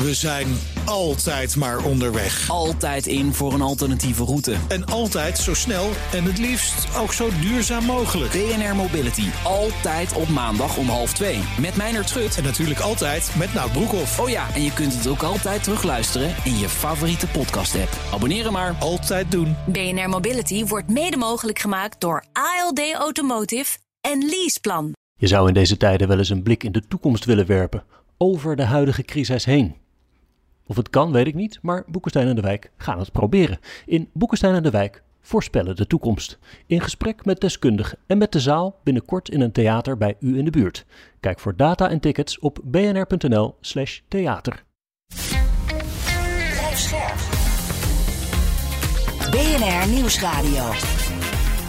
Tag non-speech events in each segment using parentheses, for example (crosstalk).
We zijn altijd maar onderweg. Altijd in voor een alternatieve route. En altijd zo snel en het liefst ook zo duurzaam mogelijk. BNR Mobility. Altijd op maandag om half twee. Met Meijner Schut. En natuurlijk altijd met Nout Broekhoff. Oh ja, en je kunt het ook altijd terugluisteren in je favoriete podcast-app. Abonneren maar. Altijd doen. BNR Mobility wordt mede mogelijk gemaakt door ALD Automotive en Leaseplan. Je zou in deze tijden wel eens een blik in de toekomst willen werpen. Over de huidige crisis heen. Of het kan, weet ik niet, maar Boekenstein en de Wijk gaan het proberen. In Boekenstein en de Wijk voorspellen de toekomst. In gesprek met deskundigen en met de zaal binnenkort in een theater bij u in de buurt. Kijk voor data en tickets op bnr.nl/slash theater. BNR Nieuwsradio.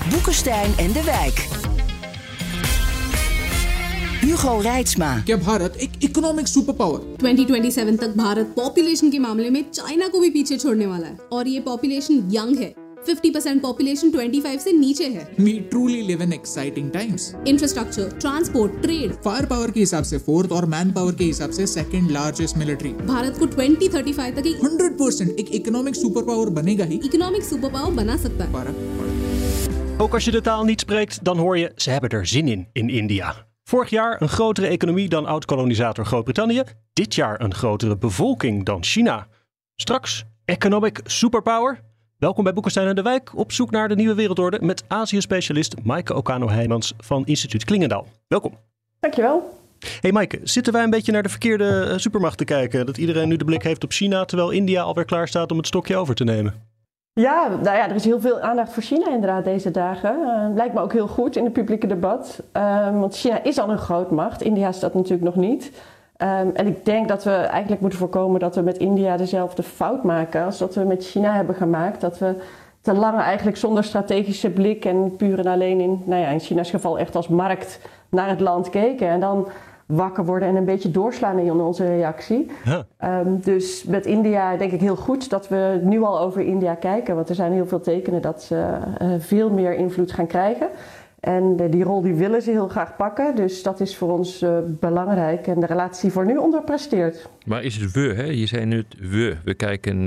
Boekenstein en de Wijk. Hugo Reitsma. क्या भारत एक economic super power 2027 तक भारत पॉपुलेशन के मामले में चाइना को भी पीछे छोड़ने वाला है। और ये पॉपुलेशन यंग है। 50% पॉपुलेशन 25 से नीचे है। We truly live in exciting times infrastructure transport trade fire power के हिसाब से फोर्थ और मैन पावर के हिसाब से सेकंड लार्जेस्ट मिलिट्री भारत को 2035 तक एक 100 परसेंट एक इकोनॉमिक सुपर पावर बनेगा ही। इकोनॉमिक सुपर पावर बना सकता है। Ook als je de taal niet spreekt, dan hoor je ze hebben er zin in in India. Vorig jaar een grotere economie dan oud-kolonisator Groot-Brittannië. Dit jaar een grotere bevolking dan China. Straks economic superpower. Welkom bij Boekenstein en de Wijk op zoek naar de nieuwe wereldorde met Azië-specialist Maaike Okano-Heijmans van instituut Klingendaal. Welkom. Dankjewel. Hey Maaike, zitten wij een beetje naar de verkeerde eh, supermacht te kijken? Dat iedereen nu de blik heeft op China, terwijl India alweer klaar staat om het stokje over te nemen? Ja, nou ja, er is heel veel aandacht voor China inderdaad deze dagen. Uh, lijkt me ook heel goed in het publieke debat. Um, want China is al een grootmacht. India is dat natuurlijk nog niet. Um, en ik denk dat we eigenlijk moeten voorkomen dat we met India dezelfde fout maken als dat we met China hebben gemaakt. Dat we te lang eigenlijk zonder strategische blik en puur en alleen in, nou ja, in China's geval echt als markt naar het land keken. En dan wakker worden en een beetje doorslaan in onze reactie. Um, dus met India denk ik heel goed dat we nu al over India kijken. Want er zijn heel veel tekenen dat ze uh, veel meer invloed gaan krijgen. En die rol die willen ze heel graag pakken. Dus dat is voor ons uh, belangrijk. En de relatie voor nu onderpresteert. Maar is het we? Hè? Je zei nu het we. We, kijken,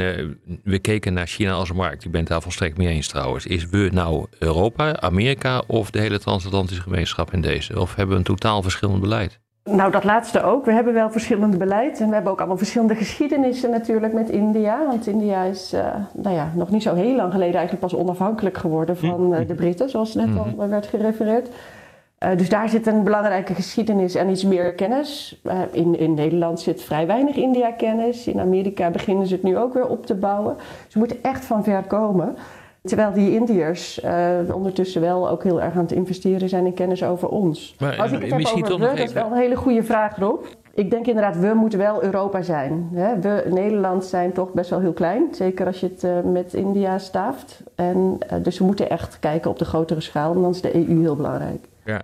we keken naar China als markt. Ik ben het daar volstrekt mee eens trouwens. Is we nou Europa, Amerika of de hele transatlantische gemeenschap in deze? Of hebben we een totaal verschillend beleid? Nou, dat laatste ook. We hebben wel verschillende beleid en we hebben ook allemaal verschillende geschiedenissen natuurlijk met India. Want India is uh, nou ja, nog niet zo heel lang geleden eigenlijk pas onafhankelijk geworden van uh, de Britten, zoals net al werd gerefereerd. Uh, dus daar zit een belangrijke geschiedenis en iets meer kennis. in, in Nederland zit vrij weinig India-kennis. In Amerika beginnen ze het nu ook weer op te bouwen. Ze moeten echt van ver komen. Terwijl die Indiërs uh, ondertussen wel ook heel erg aan het investeren zijn in kennis over ons. Maar, Als ik het heb misschien over toch we, dat is wel een hele goede vraag erop. Ik denk inderdaad, we moeten wel Europa zijn. Hè? We, Nederland zijn toch best wel heel klein. Zeker als je het uh, met India staaft. En, uh, dus we moeten echt kijken op de grotere schaal. En dan is de EU heel belangrijk. Ja.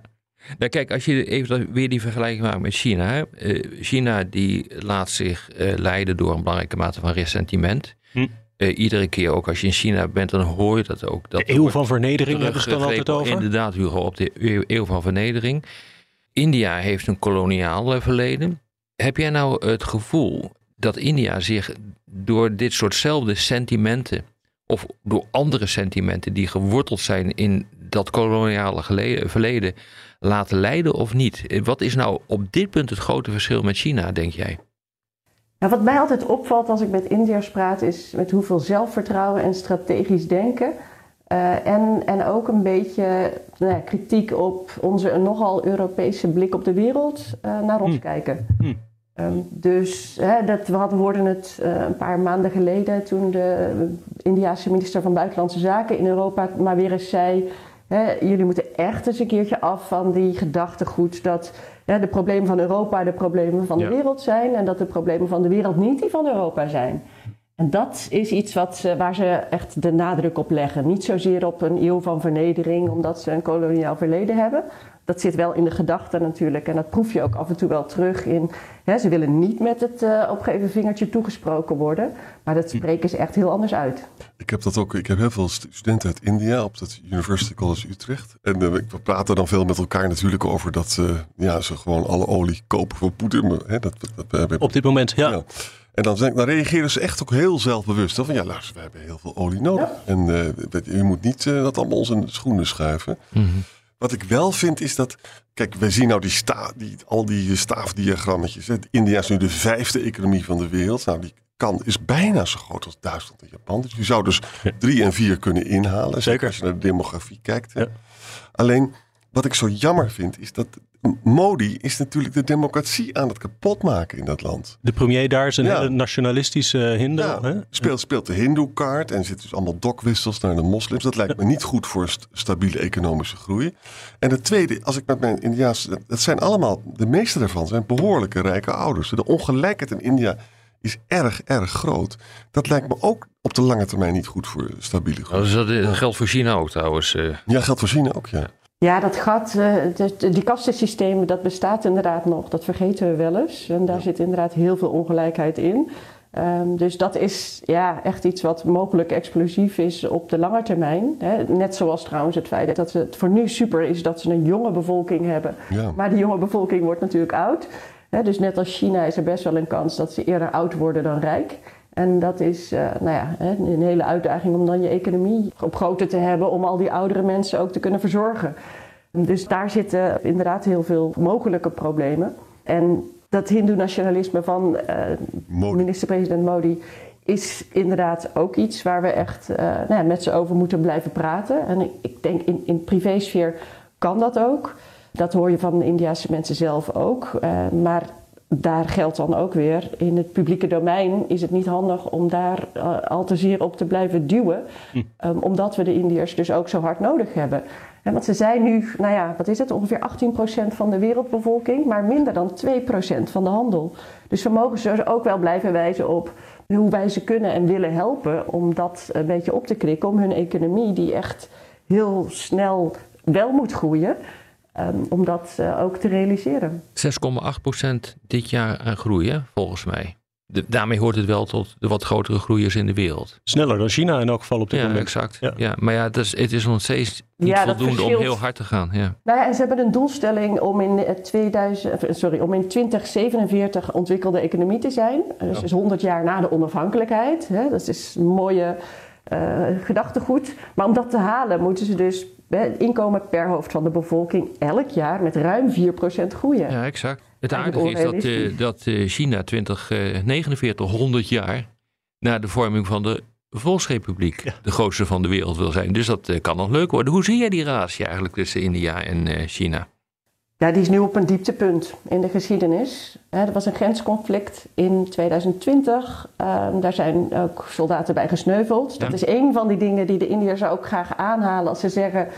Nou kijk, als je even weer die vergelijking maakt met China. Hè? China die laat zich leiden door een belangrijke mate van ressentiment. Hm. Uh, iedere keer ook als je in China bent, dan hoor je dat ook. Dat de eeuw van vernedering hebben ze dan altijd over. Inderdaad, Hugo, op de eeuw van vernedering. India heeft een koloniaal verleden. Heb jij nou het gevoel dat India zich door ditsoortzelfde sentimenten of door andere sentimenten die geworteld zijn in dat koloniale verleden laten leiden of niet? Wat is nou op dit punt het grote verschil met China, denk jij? Nou, wat mij altijd opvalt als ik met Indiërs praat, is met hoeveel zelfvertrouwen en strategisch denken. Uh, en, en ook een beetje nou ja, kritiek op onze nogal Europese blik op de wereld uh, naar ons hm. kijken. Hm. Um, dus hè, dat, we hadden, hoorden het uh, een paar maanden geleden toen de Indiase minister van Buitenlandse Zaken in Europa maar weer eens zei: jullie moeten echt eens een keertje af van die gedachtegoed dat ja, de problemen van Europa de problemen van Ja. de wereld zijn en dat de problemen van de wereld niet die van Europa zijn. En dat is iets wat, eh, waar ze echt de nadruk op leggen. Niet zozeer op een eeuw van vernedering, omdat ze een koloniaal verleden hebben. Dat zit wel in de gedachten natuurlijk. En dat proef je ook af en toe wel terug in. Hè, ze willen niet met het uh, opgeven vingertje toegesproken worden. Maar dat spreken ze echt heel anders uit. Ik heb dat ook. Ik heb heel veel studenten uit India op het University College Utrecht. En uh, we praten dan veel met elkaar natuurlijk over dat uh, ja, ze gewoon alle olie kopen voor Poetin. Hè, dat, dat, dat, Op dit moment, ja. ja. En dan, dan reageren ze echt ook heel zelfbewust. Van ja, luister, we hebben heel veel olie nodig. En eh, dat- je moet niet eh, dat allemaal ons in de schoenen schuiven. Wat ik wel vind is dat. Kijk, wij zien nou die sta, die, al die staafdiagrammetjes. Hè. India is nu de vijfde economie van de wereld. Nou, die kan, is bijna zo groot als Duitsland en Japan. Dus je zou dus drie en vier kunnen inhalen. Zeker als je naar de demografie kijkt. Hè. Alleen, wat ik zo jammer vind, is dat Modi is natuurlijk de democratie aan het kapotmaken in dat land. De premier daar is een Ja. hele nationalistische hindu. Ja, hè? speelt, speelt de hindoe-kaart en zit dus allemaal dokwissels naar de moslims. Dat lijkt me niet goed voor st- stabiele economische groei. En het tweede, als ik met mijn Indiaanse... Dat zijn allemaal, de meeste daarvan zijn behoorlijke rijke ouders. De ongelijkheid in India is erg, erg groot. Dat lijkt me ook op de lange termijn niet goed voor stabiele groei. Dus dat eh, geldt voor China ook trouwens. eh. Ja, geldt voor China ook, ja. Ja, dat gat, eh, die kastensysteem, dat bestaat inderdaad nog. Dat vergeten we wel eens. En daar zit inderdaad heel veel ongelijkheid in. Ehm, dus dat is ja, echt iets wat mogelijk explosief is op de lange termijn. Hè. Net zoals trouwens het feit dat het voor nu super is dat ze een jonge bevolking hebben. Ja. Maar die jonge bevolking wordt natuurlijk oud. Hè, dus net als China is er best wel een kans dat ze eerder oud worden dan rijk. En dat is eh, nou ja, een hele uitdaging om dan je economie op grootte te hebben om al die oudere mensen ook te kunnen verzorgen. Dus daar zitten inderdaad heel veel mogelijke problemen. En dat hindoe-nationalisme van eh, minister-president Modi is inderdaad ook iets waar we echt eh, nou ja, met z'n over moeten blijven praten. En ik, ik denk in, in privésfeer kan dat ook. Dat hoor je van de Indiase mensen zelf ook. Maar daar geldt dan ook weer, in het publieke domein is het niet handig om daar eh, al te zeer op te blijven duwen. Ehm, omdat we de Indiërs dus ook zo hard nodig hebben. En want ze zijn nu, nou ja, wat is het, ongeveer 18% van de wereldbevolking, maar minder dan 2% van de handel. Dus we mogen ze ook wel blijven wijzen op hoe wij ze kunnen en willen helpen om dat een beetje op te krikken, om hun economie, die echt heel snel wel moet groeien, ehm, om dat eh, ook te realiseren. 6,8% dit jaar aan groei, hè, volgens mij. De- daarmee hoort het wel tot de wat grotere groeiers in de wereld. Sneller dan China in elk geval op dit Ja, moment. exact. Ja. Ja. maar ja, het is, het is nog steeds niet Ja, voldoende om heel hard te gaan. Ja. Nou ja, en ze hebben een doelstelling om in, eh, 2000, eh, sorry, om in 2047 ontwikkelde economie te zijn. Eh, Dus, dus 100 jaar na de onafhankelijkheid. Hè? Dat is een mooie eh, gedachtegoed. Maar om dat te halen moeten ze dus het inkomen per hoofd van de bevolking elk jaar met ruim 4% groeien. ja, exact. Het Eigenlijk aardige is dat, eh, dat eh, China 2049, 100 jaar na de vorming van de Volksrepubliek de grootste van de wereld wil zijn. Dus dat eh, kan nog leuk worden. Hoe zie jij die relatie eigenlijk tussen India en eh, China? Ja, die is nu op een dieptepunt in de geschiedenis. Er was een grensconflict in 2020. Ehm, daar zijn ook soldaten bij gesneuveld. Dat Ja. is een van die dingen die de Indiërs ook graag aanhalen als ze zeggen...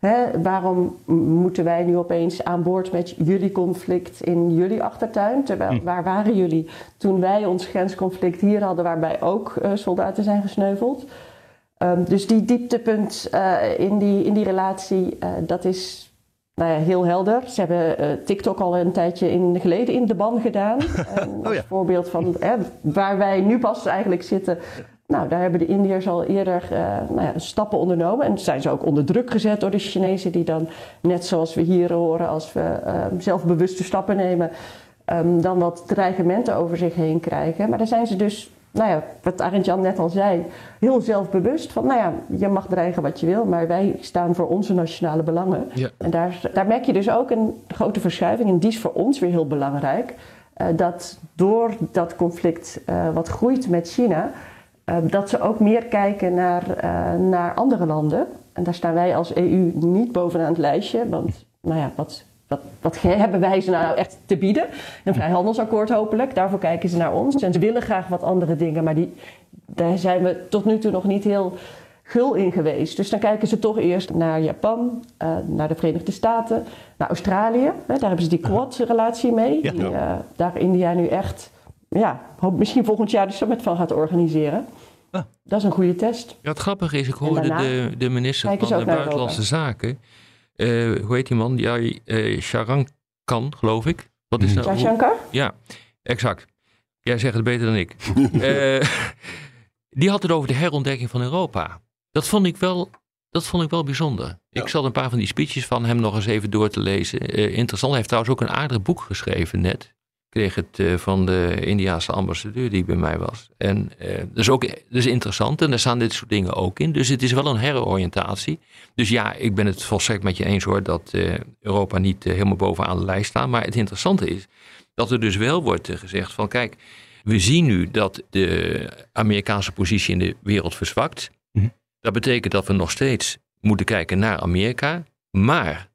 Hè, waarom moeten wij nu opeens aan boord met jullie conflict in jullie achtertuin? Terwijl, waar waren jullie toen wij ons grensconflict hier hadden... waarbij ook eh, soldaten zijn gesneuveld? Ehm, dus die dieptepunt eh, in, die, in die relatie, eh, dat is nou ja, heel helder. Ze hebben eh, TikTok al een tijdje in, geleden in de ban gedaan. (laughs) En als voorbeeld van hè, waar wij nu pas eigenlijk zitten. Nou, daar hebben de Indiërs al eerder eh, nou ja, stappen ondernomen. En zijn ze ook onder druk gezet door de Chinezen, die dan, net zoals we hier horen, als we eh, zelfbewuste stappen nemen, ehm, dan wat dreigementen over zich heen krijgen. Maar daar zijn ze dus, nou ja, wat Arend Jan net al zei, heel zelfbewust van, nou ja, je mag dreigen wat je wil, maar wij staan voor onze nationale belangen. Ja. En daar, daar merk je dus ook een grote verschuiving. En die is voor ons weer heel belangrijk. eh, dat door dat conflict eh, wat groeit met China, eh, dat ze ook meer kijken naar, naar andere landen. En daar staan wij als EU niet bovenaan het lijstje. Want, nou ja, wat, wat, wat hebben wij ze nou echt te bieden? Een vrijhandelsakkoord hopelijk. Daarvoor kijken ze naar ons. En ze willen graag wat andere dingen, maar die, daar zijn we tot nu toe nog niet heel gul in geweest. Dus dan kijken ze toch eerst naar Japan, eh, naar de Verenigde Staten, naar Australië. Hè, daar hebben ze die Quad-relatie mee. Ja. Die, eh, daar India nu echt, ja, hoop misschien volgend jaar de summit van gaat organiseren. Ah. Dat is een goede test. Ja, het grappige is, ik hoorde de, de minister van de Buitenlandse Zaken. Eh, hoe heet die man? Ja, eh Sharankan, geloof ik. Wat is dat? Hoe- Shashankar? Ja, exact. Jij zegt het beter dan ik. (laughs) Eh, die had het over de herontdekking van Europa. Dat vond ik wel, dat vond ik wel bijzonder. Ik zat een paar van die speeches van hem nog eens even door te lezen. Eh, interessant. Hij heeft trouwens ook een aardig boek geschreven net. Kreeg het eh, van de Indiaanse ambassadeur die bij mij was. En uh, dat, is ook, dat is interessant en daar staan dit soort dingen ook in. Dus het is wel een heroriëntatie. Dus ja, ik ben het volstrekt met je eens hoor dat uh, Europa niet helemaal bovenaan de lijst staat. Maar het interessante is dat er dus wel wordt gezegd van kijk, we zien nu dat de Amerikaanse positie in de wereld verzwakt. Mm -hmm. Dat betekent dat we nog steeds moeten kijken naar Amerika. Maar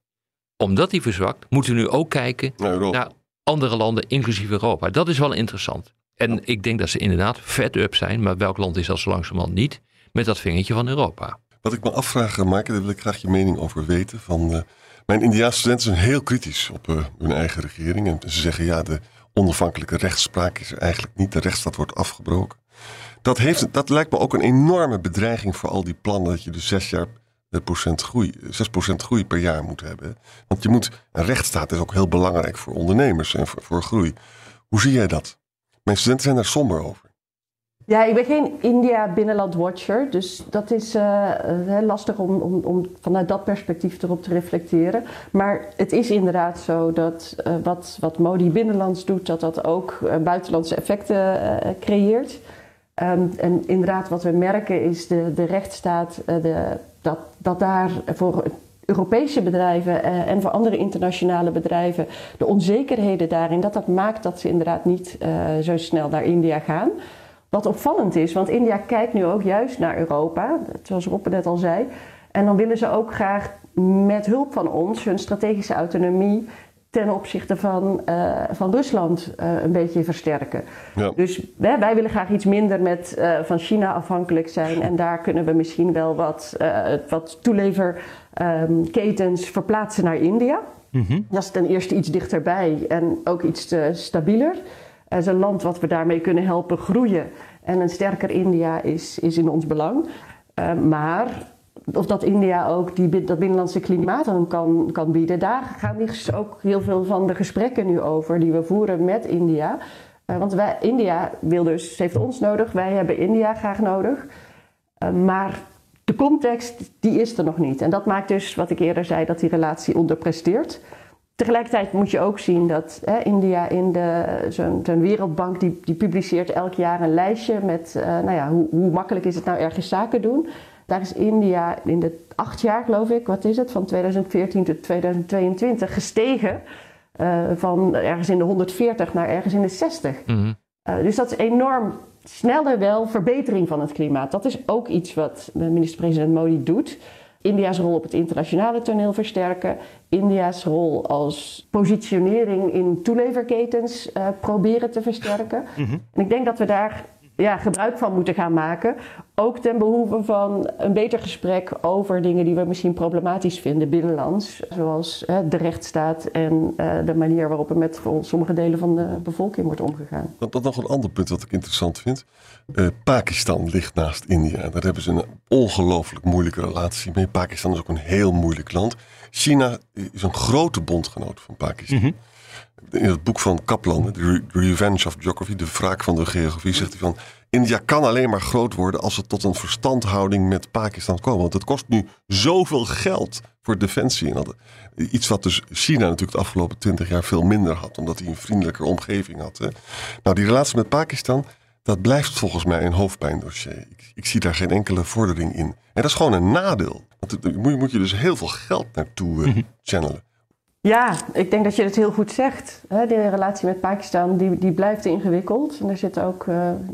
omdat die verzwakt, moeten we nu ook kijken naar andere landen, inclusief Europa. Dat is wel interessant. En ik denk dat ze inderdaad fed up zijn, maar welk land is dat zo langzamerhand niet, met dat vingertje van Europa. Wat ik me afvraag, Maaike, daar wil ik graag je mening over weten. Van, uh, mijn Indiaanse studenten zijn heel kritisch op uh, hun eigen regering. En ze zeggen, ja, de onafhankelijke rechtspraak is er eigenlijk niet. De rechtsstaat wordt afgebroken. Dat, heeft, dat lijkt me ook een enorme bedreiging voor al die plannen dat je dus zes jaar groei, 6% groei per jaar moet hebben. Want je moet, een rechtsstaat is ook heel belangrijk voor ondernemers en voor, groei. Hoe zie jij dat? Mijn studenten zijn daar somber over. Ja, ik ben geen India binnenland watcher, dus dat is uh, lastig om, om, om, vanuit dat perspectief erop te reflecteren. Maar het is inderdaad zo dat uh, wat, wat Modi binnenlands doet, dat dat ook buitenlandse effecten creëert. Um, en inderdaad, wat we merken is de, de rechtsstaat, de, dat, dat daar voor Europese bedrijven uh, en voor andere internationale bedrijven de onzekerheden daarin, dat dat maakt dat ze inderdaad niet uh, zo snel naar India gaan. Wat opvallend is, want India kijkt nu ook juist naar Europa, zoals Roppe net al zei. En dan willen ze ook graag met hulp van ons hun strategische autonomie ten opzichte van, uh, van Rusland uh, een beetje versterken. Ja. Dus wij, wij, willen graag iets minder met, uh, van China afhankelijk zijn. En daar kunnen we misschien wel wat, wat toeleverketens um, verplaatsen naar India. Mm-hmm. Dat is ten eerste iets dichterbij en ook iets stabieler. Het is een land wat we daarmee kunnen helpen groeien. En een sterker India is, is in ons belang. maar of dat India ook die, dat binnenlandse klimaat dan kan, kan bieden. Daar gaan dus ook heel veel van de gesprekken nu over die we voeren met India. Uh, want wij, India wil dus, heeft ons nodig, wij hebben India graag nodig. Uh, maar de context, die is er nog niet. En dat maakt dus, wat ik eerder zei, dat die relatie onderpresteert. Tegelijkertijd moet je ook zien dat hè, India in de, zo'n wereldbank, die, die publiceert elk jaar een lijstje met, uh, nou ja, hoe, hoe makkelijk is het nou ergens zaken doen. Daar is India in de acht jaar, geloof ik, wat is het, van 2014 tot 2022 gestegen. Uh, van ergens in de 140 naar ergens in de 60. Mm-hmm. Uh, dus dat is enorm snelle wel verbetering van het klimaat. Dat is ook iets wat minister-president Modi doet. India's rol op het internationale toneel versterken. India's rol als positionering in toeleverketens uh, proberen te versterken. Mm-hmm. En ik denk dat we daar ja, gebruik van moeten gaan maken. Ook ten behoeve van een beter gesprek over dingen die we misschien problematisch vinden binnenlands. Zoals hè, de rechtsstaat en uh, de manier waarop er met sommige delen van de bevolking wordt omgegaan. Dat, dat nog een ander punt wat ik interessant vind. Uh, Pakistan ligt naast India. Daar hebben ze een ongelooflijk moeilijke relatie mee. Pakistan is ook een heel moeilijk land. China is een grote bondgenoot van Pakistan. Mm -hmm in het boek van Kaplan, The Revenge of Geography, de wraak van de geografie, zegt hij van India kan alleen maar groot worden als het tot een verstandhouding met Pakistan komt. Want het kost nu zoveel geld voor defensie. En iets wat dus China natuurlijk de afgelopen twintig jaar veel minder had, omdat hij een vriendelijker omgeving had. Hè. Nou, die relatie met Pakistan, dat blijft volgens mij een hoofdpijndossier. Ik, ik zie daar geen enkele vordering in. En dat is gewoon een nadeel. Want daar moet, moet je dus heel veel geld naartoe uh, channelen. Ja, ik denk dat je het heel goed zegt. De relatie met Pakistan die, die blijft ingewikkeld. En er zitten ook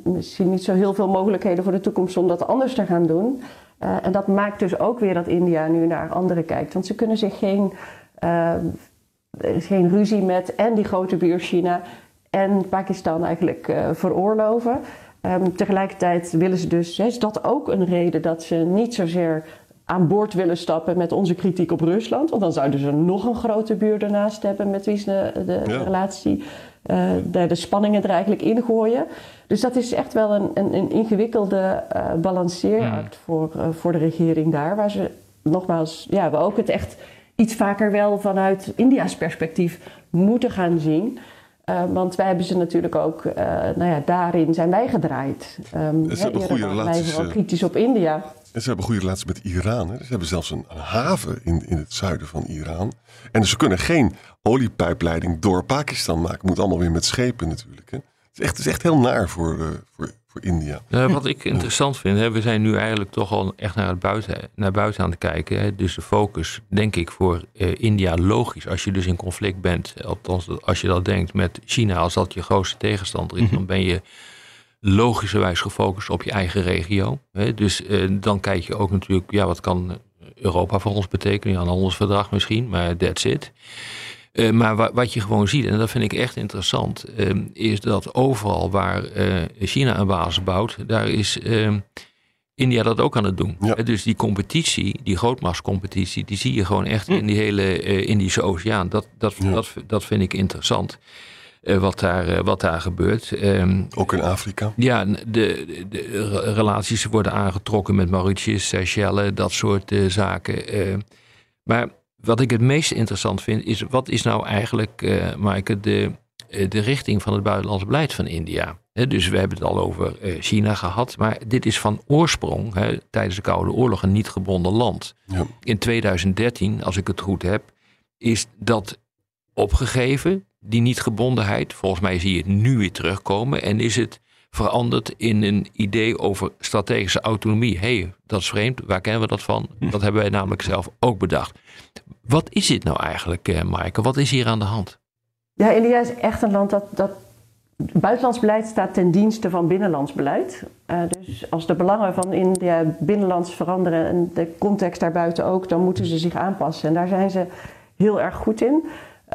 misschien niet zo heel veel mogelijkheden voor de toekomst om dat anders te gaan doen. Uh, en dat maakt dus ook weer dat India nu naar anderen kijkt. Want ze kunnen zich geen, uh, geen ruzie met en die grote buur China en Pakistan eigenlijk veroorloven. Um, tegelijkertijd willen ze dus, is dat ook een reden dat ze niet zozeer aan boord willen stappen met onze kritiek op Rusland. Want dan zouden ze nog een grote buur ernaast hebben met wie ze de, de ja. relatie, uh, de, de, spanningen er eigenlijk ingooien. Dus dat is echt wel een, een, een ingewikkelde uh, balanceeract mm. voor, uh, voor de regering daar. Waar ze nogmaals, ja, we ook het echt iets vaker wel vanuit India's perspectief moeten gaan zien. Uh, want wij hebben ze natuurlijk ook, uh, nou ja, daarin zijn wij gedraaid. Um, ze hebben goede relaties. Wij vooral kritisch op India. En ze hebben goede relaties met Iran. Hè. Ze hebben zelfs een, een, haven in, in het zuiden van Iran. En ze kunnen geen oliepijpleiding door Pakistan maken. Moet allemaal weer met schepen natuurlijk. Hè. Het, is echt, het is echt heel naar voor, uh, voor, voor India. wat ik interessant vind, hè, we zijn nu eigenlijk toch al echt naar, het buiten, naar buiten aan het kijken. Hè. Dus de focus, denk ik, voor uh, India logisch. Als je dus in conflict bent, althans als je dat denkt met China, als dat je grootste tegenstander is, dan ben je logischerwijs gefocust op je eigen regio. Hè. Dus uh, dan kijk je ook natuurlijk, ja, wat kan Europa voor ons betekenen? Ja, een handelsverdrag misschien, maar that's it. Uh, maar wa wat je gewoon ziet, en dat vind ik echt interessant, uh, is dat overal waar uh, China een basis bouwt, daar is India dat ook aan het doen. Ja. Dus die competitie, die grootmachtscompetitie, die zie je gewoon echt Hm. in die hele Indische Oceaan. Dat, dat, Ja. dat, dat vind ik interessant. wat, daar, wat daar gebeurt. Ehm, Ook in Afrika. ja, de, de, de re- relaties worden aangetrokken met Mauritius, Seychelles, dat soort eh, zaken. eh. maar wat ik het meest interessant vind, is wat is nou eigenlijk, Maaike, de, eh, de richting van het buitenlands beleid van India? Dus we hebben het al over eh, China gehad, maar dit is van oorsprong tijdens de Koude Oorlog een niet gebonden land. Ja. In 2013, als ik het goed heb, is dat opgegeven, die niet-gebondenheid. Volgens mij zie je het nu weer terugkomen. En is het veranderd in een idee over strategische autonomie. Hé, hey, dat is vreemd. Waar kennen we dat van? Dat hebben wij namelijk zelf ook bedacht. Wat is dit nou eigenlijk, eh, Maaike? Wat is hier aan de hand? Ja, India is echt een land dat, dat buitenlands beleid staat ten dienste van binnenlands beleid. Uh, dus als de belangen van India binnenlands veranderen en de context daarbuiten ook, dan moeten ze zich aanpassen. En daar zijn ze heel erg goed in.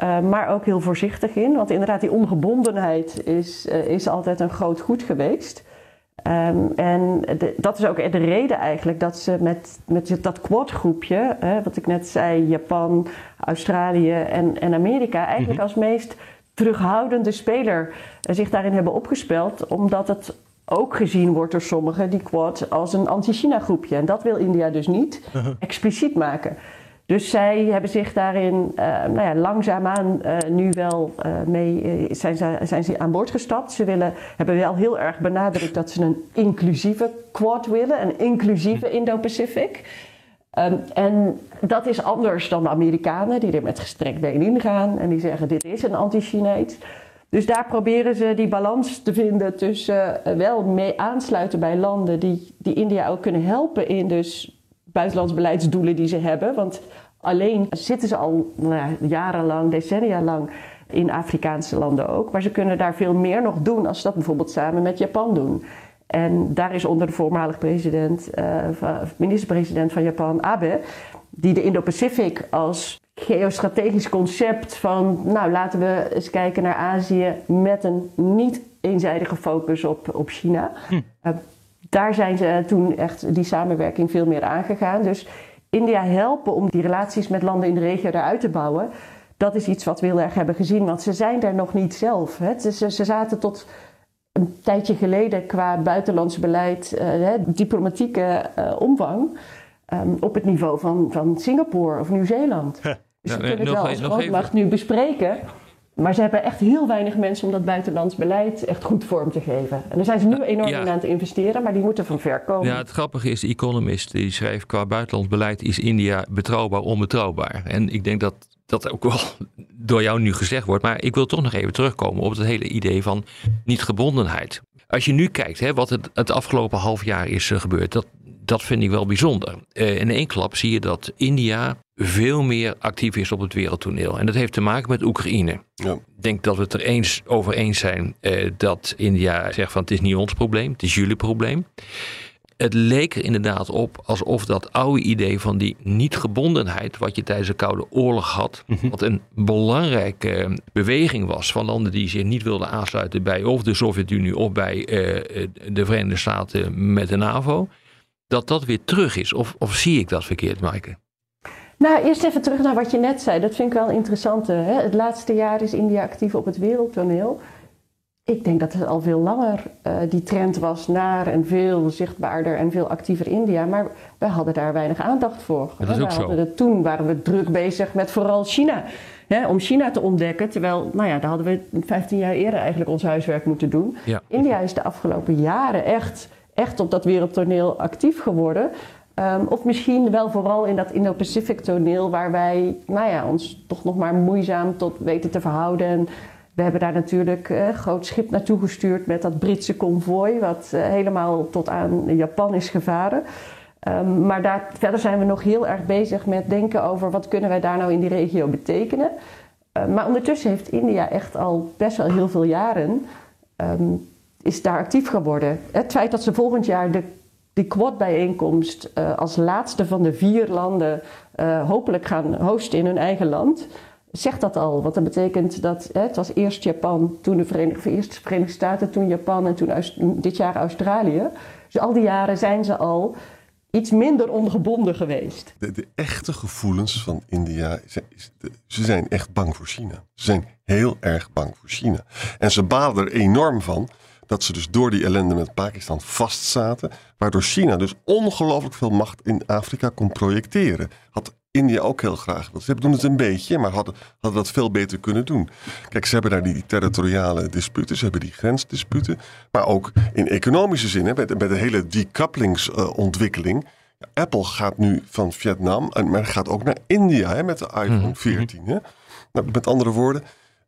Uh, maar ook heel voorzichtig in. Want inderdaad, die ongebondenheid is, uh, is altijd een groot goed geweest. Um, en de, dat is ook de reden eigenlijk dat ze met, met dat quad-groepje, hè, wat ik net zei, Japan, Australië en, en Amerika, eigenlijk mm-hmm. als meest terughoudende speler uh, zich daarin hebben opgespeld. Omdat het ook gezien wordt door sommigen, die quad, als een anti-China groepje. En dat wil India dus niet uh-huh. expliciet maken. Dus zij hebben zich daarin uh, nou ja, langzaamaan uh, nu wel uh, mee zijn, ze, zijn ze aan boord gestapt. Ze willen, hebben wel heel erg benadrukt dat ze een inclusieve quad willen, een inclusieve Indo-Pacific. Um, en dat is anders dan de Amerikanen, die er met gestrekt been in gaan en die zeggen: dit is een anti-Chinees. Dus daar proberen ze die balans te vinden tussen wel mee aansluiten bij landen die, die India ook kunnen helpen in dus buitenlands beleidsdoelen die ze hebben. Want alleen zitten ze al nou ja, jarenlang, decennia lang in Afrikaanse landen ook. Maar ze kunnen daar veel meer nog doen als ze dat bijvoorbeeld samen met Japan doen. En daar is onder de voormalig president, uh, minister-president van Japan, Abe, die de Indo-Pacific als geostrategisch concept van, nou laten we eens kijken naar Azië met een niet eenzijdige focus op, op China. Hm. Uh, daar zijn ze toen echt die samenwerking veel meer aangegaan. Dus India helpen om die relaties met landen in de regio daaruit te bouwen. Dat is iets wat we heel erg hebben gezien, want ze zijn daar nog niet zelf. Hè. Ze, ze zaten tot een tijdje geleden qua buitenlands beleid, hè, diplomatieke uh, omvang, um, op het niveau van, van Singapore of Nieuw-Zeeland. Dus Ja, ze eh, kunnen het wel een- als nog grootmacht nu bespreken. Maar ze hebben echt heel weinig mensen om dat buitenlands beleid echt goed vorm te geven. En daar zijn ze nu enorm Ja. in aan het investeren, maar die moeten van ver komen. Ja, het grappige is, de Economist die schrijft qua buitenlands beleid is India betrouwbaar, onbetrouwbaar. En ik denk dat dat ook wel (laughs) door jou nu gezegd wordt. Maar ik wil toch nog even terugkomen op het hele idee van niet-gebondenheid. Als je nu kijkt hè, wat het, het afgelopen half jaar is eh, gebeurd, dat, dat vind ik wel bijzonder. Eh, in één klap zie je dat India veel meer actief is op het wereldtoneel. En dat heeft te maken met Oekraïne. Ja. Ik denk dat we het er eens over eens zijn eh, dat India zegt van het is niet ons probleem, het is jullie probleem. Het leek er inderdaad op alsof dat oude idee van die niet-gebondenheid, wat je tijdens de Koude Oorlog had, wat een belangrijke eh, beweging was van landen die zich niet wilden aansluiten bij of de Sovjet-Unie of bij eh, de Verenigde Staten met de NAVO, dat dat weer terug is. Of, of zie ik dat verkeerd, Maaike? Nou, eerst even terug naar wat je net zei. Dat vind ik wel interessant. Hè? Het laatste jaar is India actief op het wereldtoneel. Ik denk dat het al veel langer uh, die trend was naar een veel zichtbaarder en veel actiever India. Maar wij hadden daar weinig aandacht voor. Dat is we ook zo. het, toen waren we druk bezig met vooral China. hè, om China te ontdekken. Terwijl, nou ja, daar hadden we 15 jaar eerder eigenlijk ons huiswerk moeten doen. Ja. India is de afgelopen jaren echt, echt op dat wereldtoneel actief geworden. Ehm, of misschien wel vooral in dat Indo-Pacific toneel, waar wij nou ja, ons toch nog maar moeizaam tot weten te verhouden. En we hebben daar natuurlijk eh, een groot schip naartoe gestuurd met dat Britse konvooi, wat eh, helemaal tot aan Japan is gevaren. Um, maar daar, verder zijn we nog heel erg bezig met denken over wat kunnen wij daar nou in die regio betekenen. Uh, maar ondertussen heeft India echt al best wel heel veel jaren is daar actief geworden. Het feit dat ze volgend jaar de, die Quad-bijeenkomst uh, als laatste van de vier landen uh, hopelijk gaan hosten in hun eigen land, zegt dat al. Want dat betekent dat hè, het was eerst Japan, toen de Verenigde, Verenigde Staten, toen Japan en toen dit jaar Australië. Dus al die jaren zijn ze al iets minder ongebonden geweest. De, echte gevoelens van India, ze zijn echt bang voor China. Ze zijn heel erg bang voor China. En ze balen er enorm van dat ze dus door die ellende met Pakistan vastzaten. Waardoor China dus ongelooflijk veel macht in Afrika kon projecteren. Had India ook heel graag. Ze doen het een beetje, maar hadden, hadden dat veel beter kunnen doen. Kijk, ze hebben daar die territoriale disputen, ze hebben die grensdisputen. Maar ook in economische zin, hè, met, met de hele decouplingsontwikkeling. Uh, Apple gaat nu van Vietnam, maar gaat ook naar India hè, met de iPhone 14. Hè. Nou, met andere woorden,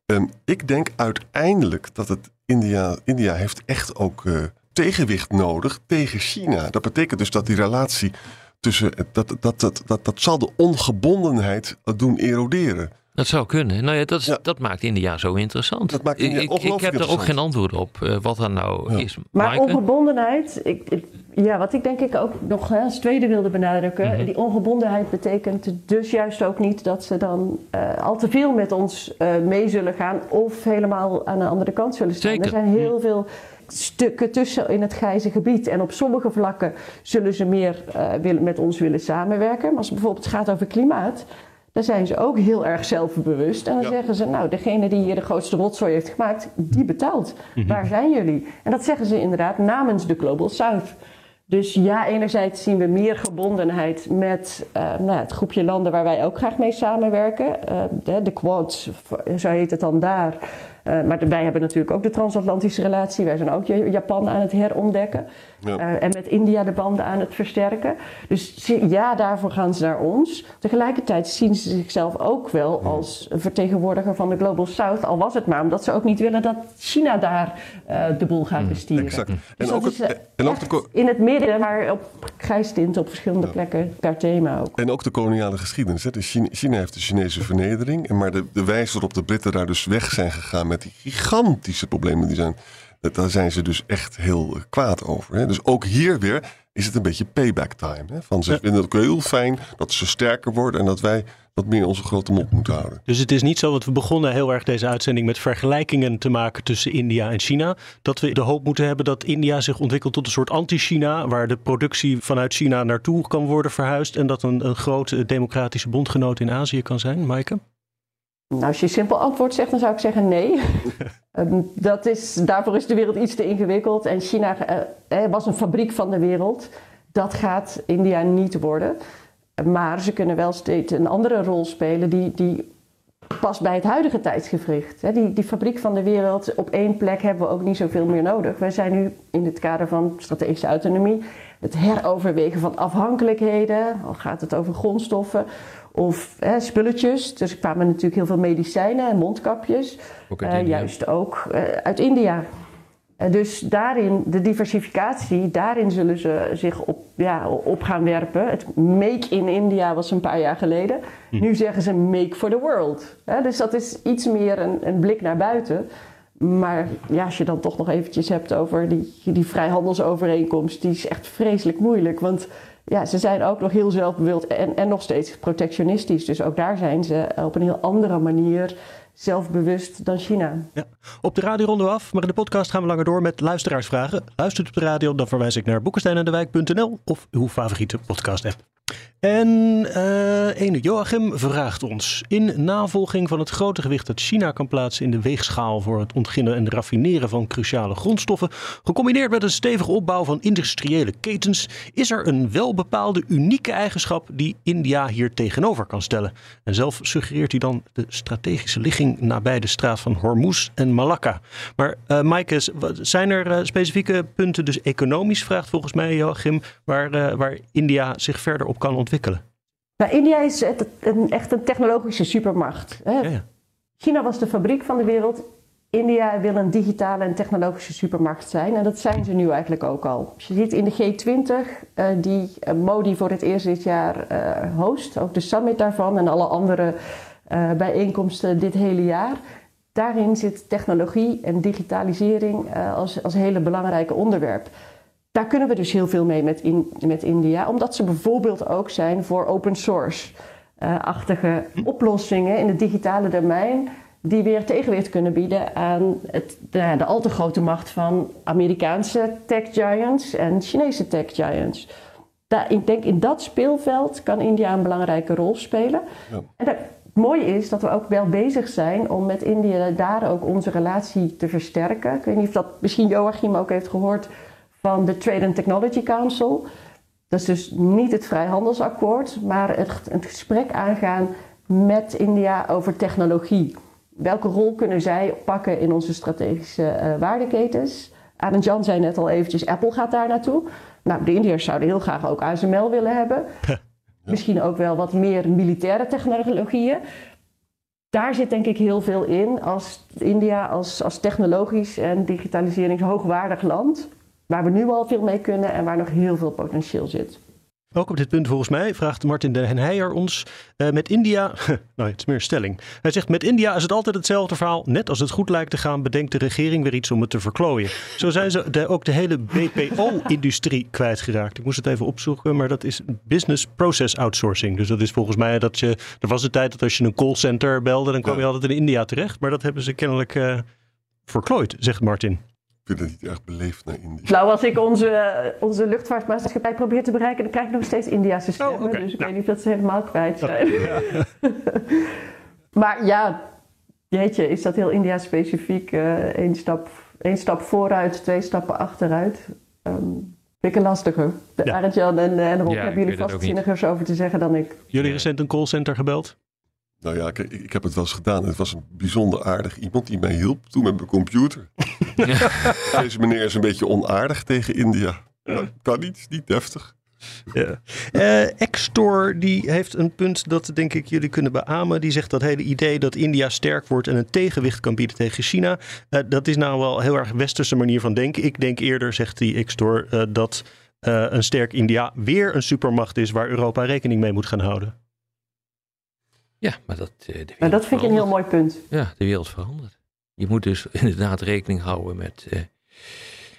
um, ik denk uiteindelijk dat het India, India heeft echt ook uh, tegenwicht nodig tegen China. Dat betekent dus dat die relatie tussen, dat, dat, dat, dat, dat zal de ongebondenheid doen eroderen. Dat zou kunnen. Nou ja, dat, is, ja. dat maakt India zo interessant. Dat maakt India ik, ik heb er ook geen antwoord op uh, wat dat nou ja. is. Maar Maaike? ongebondenheid, ik, ik, ja, wat ik denk ik ook nog hè, als tweede wilde benadrukken. Mm -hmm. Die ongebondenheid betekent dus juist ook niet dat ze dan uh, al te veel met ons uh, mee zullen gaan. Of helemaal aan de andere kant zullen staan. Zeker. Er zijn heel mm. veel stukken tussen in het grijze gebied. En op sommige vlakken zullen ze meer uh, willen, met ons willen samenwerken. Maar als het bijvoorbeeld gaat over klimaat, dan zijn ze ook heel erg zelfbewust. En dan ja. zeggen ze, nou, degene die hier de grootste rotzooi heeft gemaakt, die betaalt. Mm -hmm. Waar zijn jullie? En dat zeggen ze inderdaad namens de Global South. Dus ja, enerzijds zien we meer gebondenheid met uh, nou, het groepje landen waar wij ook graag mee samenwerken. Uh, de, de Quad, zo heet het dan daar. Uh, maar wij hebben natuurlijk ook de transatlantische relatie. Wij zijn ook Japan aan het herontdekken. Ja. Uh, en met India de banden aan het versterken. Dus ja, daarvoor gaan ze naar ons. Tegelijkertijd zien ze zichzelf ook wel als vertegenwoordiger van de Global South. Al was het maar omdat ze ook niet willen dat China daar uh, de boel gaat bestieren. Exact. Dus en ook is het, en ook de, in het midden, maar op grijstint op verschillende ja. plekken per thema ook. En ook de koloniale geschiedenis. Hè. De China, China, heeft de Chinese vernedering. Maar de, de wijze waarop de Britten daar dus weg zijn gegaan met die gigantische problemen die zijn. Daar zijn ze dus echt heel kwaad over. Hè? Dus ook hier weer is het een beetje payback time. Hè? Van ze ja. vinden het ook heel fijn dat ze sterker worden en dat wij wat meer onze grote mond moeten houden. Dus het is niet zo, want we begonnen heel erg deze uitzending met vergelijkingen te maken tussen India en China. Dat we de hoop moeten hebben dat India zich ontwikkelt tot een soort anti-China, waar de productie vanuit China naartoe kan worden verhuisd en dat een, een grote democratische bondgenoot in Azië kan zijn, Maaike? Nou, als je simpel antwoord zegt, dan zou ik zeggen nee. um, (laughs) dat is, daarvoor is de wereld iets te ingewikkeld. En China uh, was een fabriek van de wereld. Dat gaat India niet worden. Maar ze kunnen wel steeds een andere rol spelen die, die past bij het huidige tijdsgevricht. Die, die fabriek van de wereld, op één plek hebben we ook niet zoveel meer nodig. Wij zijn nu in het kader van strategische autonomie, het heroverwegen van afhankelijkheden, al gaat het over grondstoffen of hè, spulletjes. Dus er kwamen natuurlijk heel veel medicijnen en mondkapjes. Ook uh, juist ook uh, uit India. Uh, dus daarin, de diversificatie, daarin zullen ze zich op, ja, op gaan werpen. Het Make in India was een paar jaar geleden. Hm. Nu zeggen ze Make for the World. Dus dat is iets meer een, een, blik naar buiten. Maar ja, als je dan toch nog eventjes hebt over die, die vrijhandelsovereenkomst, die is echt vreselijk moeilijk. Want ja, ze zijn ook nog heel zelfbewild en, en nog steeds protectionistisch. Dus ook daar zijn ze op een heel andere manier zelfbewust dan China. Ja. Op de radio ronden we af, maar in de podcast gaan we langer door met luisteraarsvragen. Luistert op de radio, dan verwijs ik naar boekensteinendewijk.nl of uw favoriete podcast app. En uh, Joachim vraagt ons: in navolging van het grote gewicht dat China kan plaatsen in de weegschaal voor het ontginnen en raffineren van cruciale grondstoffen, gecombineerd met een stevige opbouw van industriële ketens, is er een welbepaalde unieke eigenschap die India hier tegenover kan stellen. En zelf suggereert hij dan de strategische ligging nabij de straat van Hormuz en Malakka. Maar uh, zijn er uh, specifieke punten, dus economisch vraagt volgens mij Joachim, waar, waar India zich verder op kan ontwikkelen? Nou, India is een, echt een technologische supermacht. Hè? Ja, ja. China was de fabriek van de wereld. India wil een digitale en technologische supermacht zijn. En dat zijn ze nu eigenlijk ook al. Je ziet in de G20, uh, die uh, Modi voor het eerst dit jaar uh, host, ook de summit daarvan en alle andere bijeenkomsten dit hele jaar. Daarin zit technologie en digitalisering als, als hele belangrijke onderwerp. Daar kunnen we dus heel veel mee met, in, met India, omdat ze bijvoorbeeld ook zijn voor open source-achtige oplossingen in het digitale domein, die weer tegenweer kunnen bieden aan het, de, de al te grote macht van Amerikaanse tech giants en Chinese tech giants. Daar, ik denk in dat speelveld kan India een belangrijke rol spelen. Ja. En het mooie is dat we ook wel bezig zijn om met India daar ook onze relatie te versterken. Ik weet niet of dat misschien Joachim ook heeft gehoord van de Trade and Technology Council. Dat is dus niet het vrijhandelsakkoord, maar het, het gesprek aangaan met India over technologie. Welke rol kunnen zij pakken in onze strategische uh, waardeketens? Arend Jan zei net al eventjes, Apple gaat daar naartoe. Nou, de Indiërs zouden heel graag ook ASML willen hebben. (laughs) Misschien ook wel wat meer militaire technologieën. Daar zit denk ik heel veel in als India als, als technologisch en digitaliseringshoogwaardig land waar we nu al veel mee kunnen en waar nog heel veel potentieel zit. Ook op dit punt volgens mij vraagt Martin de Henheijer ons uh, met India, (laughs) nou het is meer een stelling. Hij zegt met India is het altijd hetzelfde verhaal. Net als het goed lijkt te gaan bedenkt de regering weer iets om het te verklooien. Zo zijn ze de, ook de hele BPO-industrie (laughs) kwijtgeraakt. Ik moest het even opzoeken, maar dat is business process outsourcing. Dus dat is volgens mij dat je, er was een tijd dat als je een callcenter belde, dan kwam je altijd in India terecht. Maar dat hebben ze kennelijk uh, verklooid, zegt Martin vind het niet echt beleefd naar India. Nou, als ik onze, onze luchtvaartmaatschappij probeer te bereiken, dan krijg ik nog steeds Indiase stemmen. Oh, okay. Dus ik nou. weet niet of ze helemaal kwijt zijn. Ja. (laughs) maar ja, jeetje, is dat heel India-specifiek? Uh, één, stap, één stap vooruit, twee stappen achteruit. Um, vind ik een lastige. De ja. Arend-Jan en, en Rob, ja, hebben jullie vast zinnigers over te zeggen dan ik. Jullie recent een callcenter gebeld? Nou ja, kijk, ik heb het wel eens gedaan. Het was een bijzonder aardig iemand die mij hielp toen met mijn computer. (laughs) Deze meneer is een beetje onaardig tegen India. Nou, kan niet, niet deftig. Ja. Uh, Extor die heeft een punt dat denk ik jullie kunnen beamen. Die zegt dat hele idee dat India sterk wordt en een tegenwicht kan bieden tegen China. Uh, dat is nou wel een heel erg westerse manier van denken. Ik denk eerder, zegt die Extor, uh, dat een sterk India weer een supermacht is waar Europa rekening mee moet gaan houden. Ja, maar dat. Uh, maar dat vind ik een heel mooi punt. Ja, de wereld verandert. Je moet dus (laughs) inderdaad rekening houden met, uh,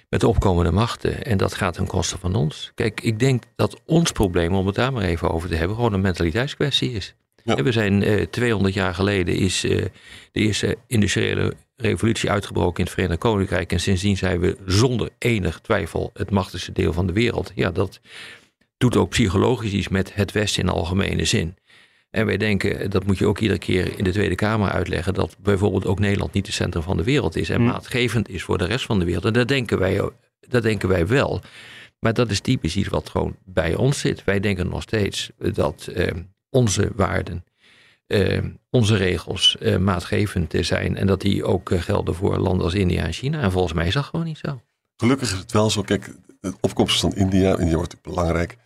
met de opkomende machten. En dat gaat ten koste van ons. Kijk, ik denk dat ons probleem, om het daar maar even over te hebben, gewoon een mentaliteitskwestie is. Ja. We zijn uh, eh, 200 jaar geleden is de eerste industriële revolutie uitgebroken in het Verenigd Koninkrijk. En sindsdien zijn we zonder enig twijfel het machtigste deel van de wereld. Ja, dat doet ook psychologisch iets met het Westen in algemene zin. En wij denken, dat moet je ook iedere keer in de Tweede Kamer uitleggen, dat bijvoorbeeld ook Nederland niet het centrum van de wereld is en hmm. maatgevend is voor de rest van de wereld. En dat denken wij, dat denken wij wel. Maar dat is typisch iets wat gewoon bij ons zit. Wij denken nog steeds dat eh, onze waarden, eh, onze regels eh, maatgevend zijn en dat die ook eh, gelden voor landen als India en China. En volgens mij is dat gewoon niet zo. Gelukkig is het wel zo. Kijk, de opkomst van India, India wordt natuurlijk belangrijk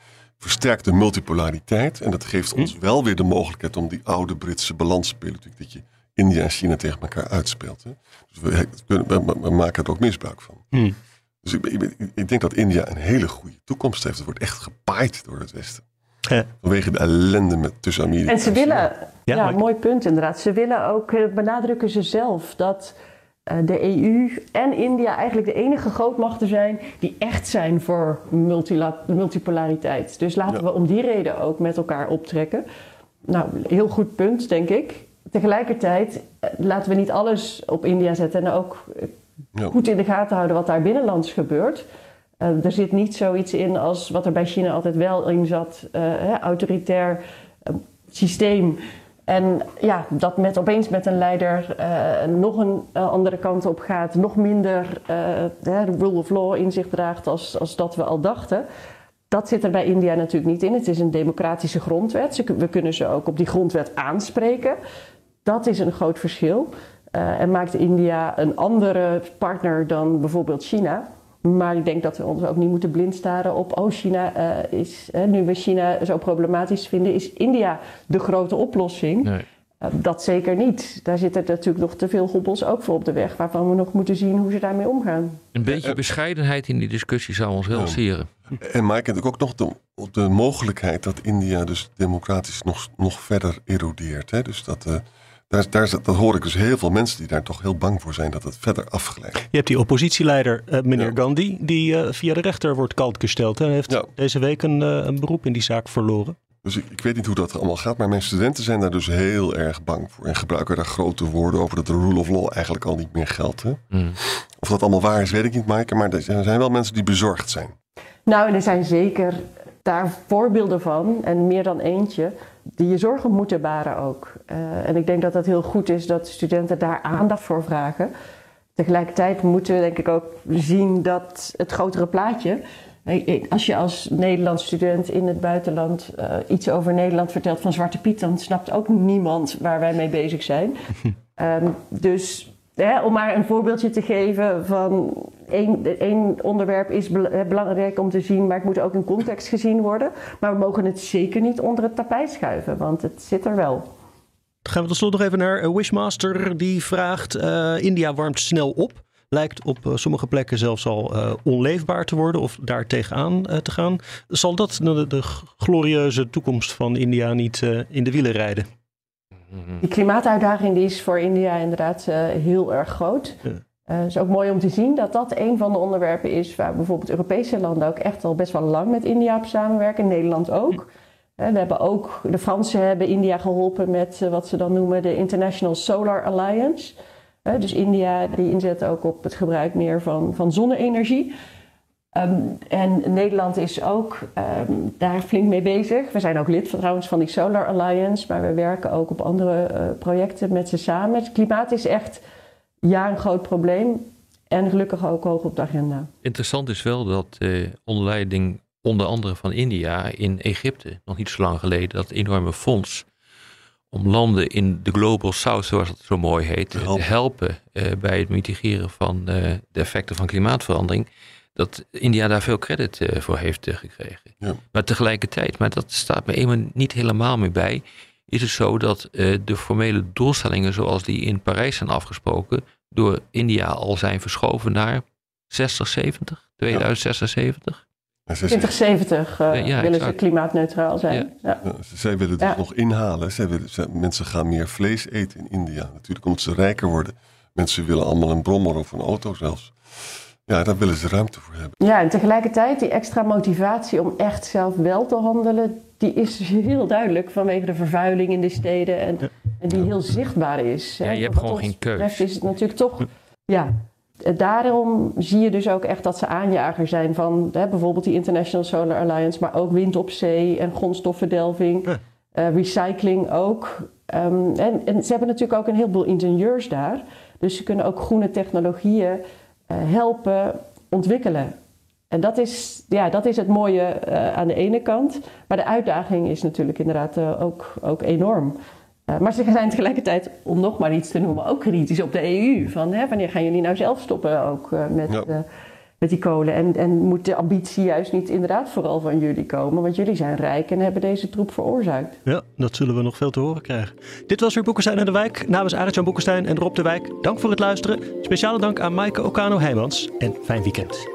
versterkt de multipolariteit. En dat geeft ons hm. wel weer de mogelijkheid om die oude Britse balans te spelen. Dat je India en China tegen elkaar uitspeelt. Hè. Dus we, we, maken er ook misbruik van. Hm. Dus ik, ik, ik, denk dat India een hele goede toekomst heeft. Het wordt echt gepaaid door het Westen. Vanwege de ellende met, tussen Amerika en ze willen, ja, ja mooi punt inderdaad. Ze willen ook, eh, benadrukken ze zelf, dat de EU en India eigenlijk de enige grootmachten zijn die echt zijn voor multipolariteit. Dus laten we om die reden ook met elkaar optrekken. Nou, heel goed punt, denk ik. Tegelijkertijd eh, laten we niet alles op India zetten en ook eh, goed in de gaten houden wat daar binnenlands gebeurt. er zit niet zoiets in als wat er bij China altijd wel in zat, hè, autoritair systeem. En ja, dat met, opeens met een leider nog een andere kant op gaat, nog minder de rule of law in zich draagt als, als dat we al dachten. Dat zit er bij India natuurlijk niet in. Het is een democratische grondwet. We kunnen ze ook op die grondwet aanspreken. Dat is een groot verschil. En maakt India een andere partner dan bijvoorbeeld China. Maar ik denk dat we ons ook niet moeten blind staren op, oh China uh, is, nu we China zo problematisch vinden, is India de grote oplossing. Nee. Uh, dat zeker niet. Daar zitten natuurlijk nog te veel hobbels ook voor op de weg, waarvan we nog moeten zien hoe ze daarmee omgaan. Een beetje bescheidenheid in die discussie zou ons wel sieren. En Mike, ik ook nog de, de mogelijkheid dat India dus democratisch nog, nog verder erodeert. Hè? Dus dat daar, daar, dat hoor ik dus heel veel mensen die daar toch heel bang voor zijn dat het verder afgeleid. Je hebt die oppositieleider, uh, meneer Gandhi, die uh, via de rechter wordt kalt gesteld. En heeft ja. deze week een, uh, een, beroep in die zaak verloren. Dus ik, ik, weet niet hoe dat allemaal gaat, maar mijn studenten zijn daar dus heel erg bang voor. En gebruiken daar grote woorden over dat de rule of law eigenlijk al niet meer geldt. Hè? Mm. Of dat allemaal waar is, weet ik niet, Maaike. Maar er zijn wel mensen die bezorgd zijn. Nou, er zijn zeker daar voorbeelden van, en meer dan eentje, die je zorgen moeten baren ook. Uh, en ik denk dat het heel goed is dat studenten daar aandacht voor vragen. Tegelijkertijd moeten we denk ik ook zien dat het grotere plaatje. Als je als Nederlands student in het buitenland uh, iets over Nederland vertelt van Zwarte Piet, dan snapt ook niemand waar wij mee bezig zijn. um, (laughs) dus om maar een voorbeeldje te geven van één, onderwerp is belangrijk om te zien, maar het moet ook in context gezien worden. Maar we mogen het zeker niet onder het tapijt schuiven, want het zit er wel. Dan gaan we tot slot nog even naar eh, Wishmaster. Die vraagt: uh, India warmt snel op. Lijkt op sommige plekken zelfs al uh, onleefbaar te worden of daar tegenaan te gaan. Zal dat de, de glorieuze toekomst van India niet in de wielen rijden? Die klimaatuitdaging die is voor India inderdaad heel erg groot. Het uh, is ook mooi om te zien dat dat een van de onderwerpen is waar bijvoorbeeld Europese landen ook echt al best wel lang met India op samenwerken. Nederland ook. Uh, we hebben ook, de Fransen hebben India geholpen met wat ze dan noemen de International Solar Alliance. dus India die inzet ook op het gebruik meer van, van zonne-energie. Um, en Nederland is ook um, daar flink mee bezig. We zijn ook lid trouwens van die Solar Alliance, maar we werken ook op andere projecten met ze samen. Het klimaat is echt ja een groot probleem en gelukkig ook hoog op de agenda. Interessant is wel dat uh, onder leiding onder andere van India in Egypte, nog niet zo lang geleden, dat enorme fonds om landen in de Global South, zoals het zo mooi heet, te helpen, uh, bij het mitigeren van de effecten van klimaatverandering dat India daar veel credit uh, voor heeft uh, gekregen. Ja. Maar tegelijkertijd, maar dat staat me eenmaal niet helemaal meer bij, is het zo dat uh, de formele doelstellingen zoals die in Parijs zijn afgesproken, door India al zijn verschoven naar 60, 70, 2060, 70. 2070 ja, ja, willen ze klimaatneutraal zijn. Ja. zij willen het nog inhalen. Zij willen, zij, mensen gaan meer vlees eten in India. Natuurlijk omdat ze rijker worden. Mensen willen allemaal een brommer of een auto zelfs. Ja, daar willen ze ruimte voor hebben. Ja, en tegelijkertijd die extra motivatie om echt zelf wel te handelen, die is heel duidelijk vanwege de vervuiling in de steden en, en die heel zichtbaar is. Ja, je hebt gewoon geen keuze. is het natuurlijk toch, ja, daarom zie je dus ook echt dat ze aanjager zijn van hè, bijvoorbeeld die International Solar Alliance, maar ook wind op zee en grondstoffendelving, uh, recycling ook. Um, en, en ze hebben natuurlijk ook een heleboel ingenieurs daar, dus ze kunnen ook groene technologieën uh, helpen ontwikkelen. En dat is, ja, dat is het mooie uh, aan de ene kant. Maar de uitdaging is natuurlijk inderdaad uh, ook, ook enorm. maar ze zijn tegelijkertijd, om nog maar iets te noemen, ook kritisch op de EU. Van hè, wanneer gaan jullie nou zelf stoppen ook met, ja met die kolen. En, en moet de ambitie juist niet inderdaad vooral van jullie komen, want jullie zijn rijk en hebben deze troep veroorzaakt. Ja, dat zullen we nog veel te horen krijgen. Dit was weer Boekenstein en de Wijk. Namens Arend-Jan en Rob de Wijk, dank voor het luisteren. Speciale dank aan Maaike Okano-Heijmans en fijn weekend.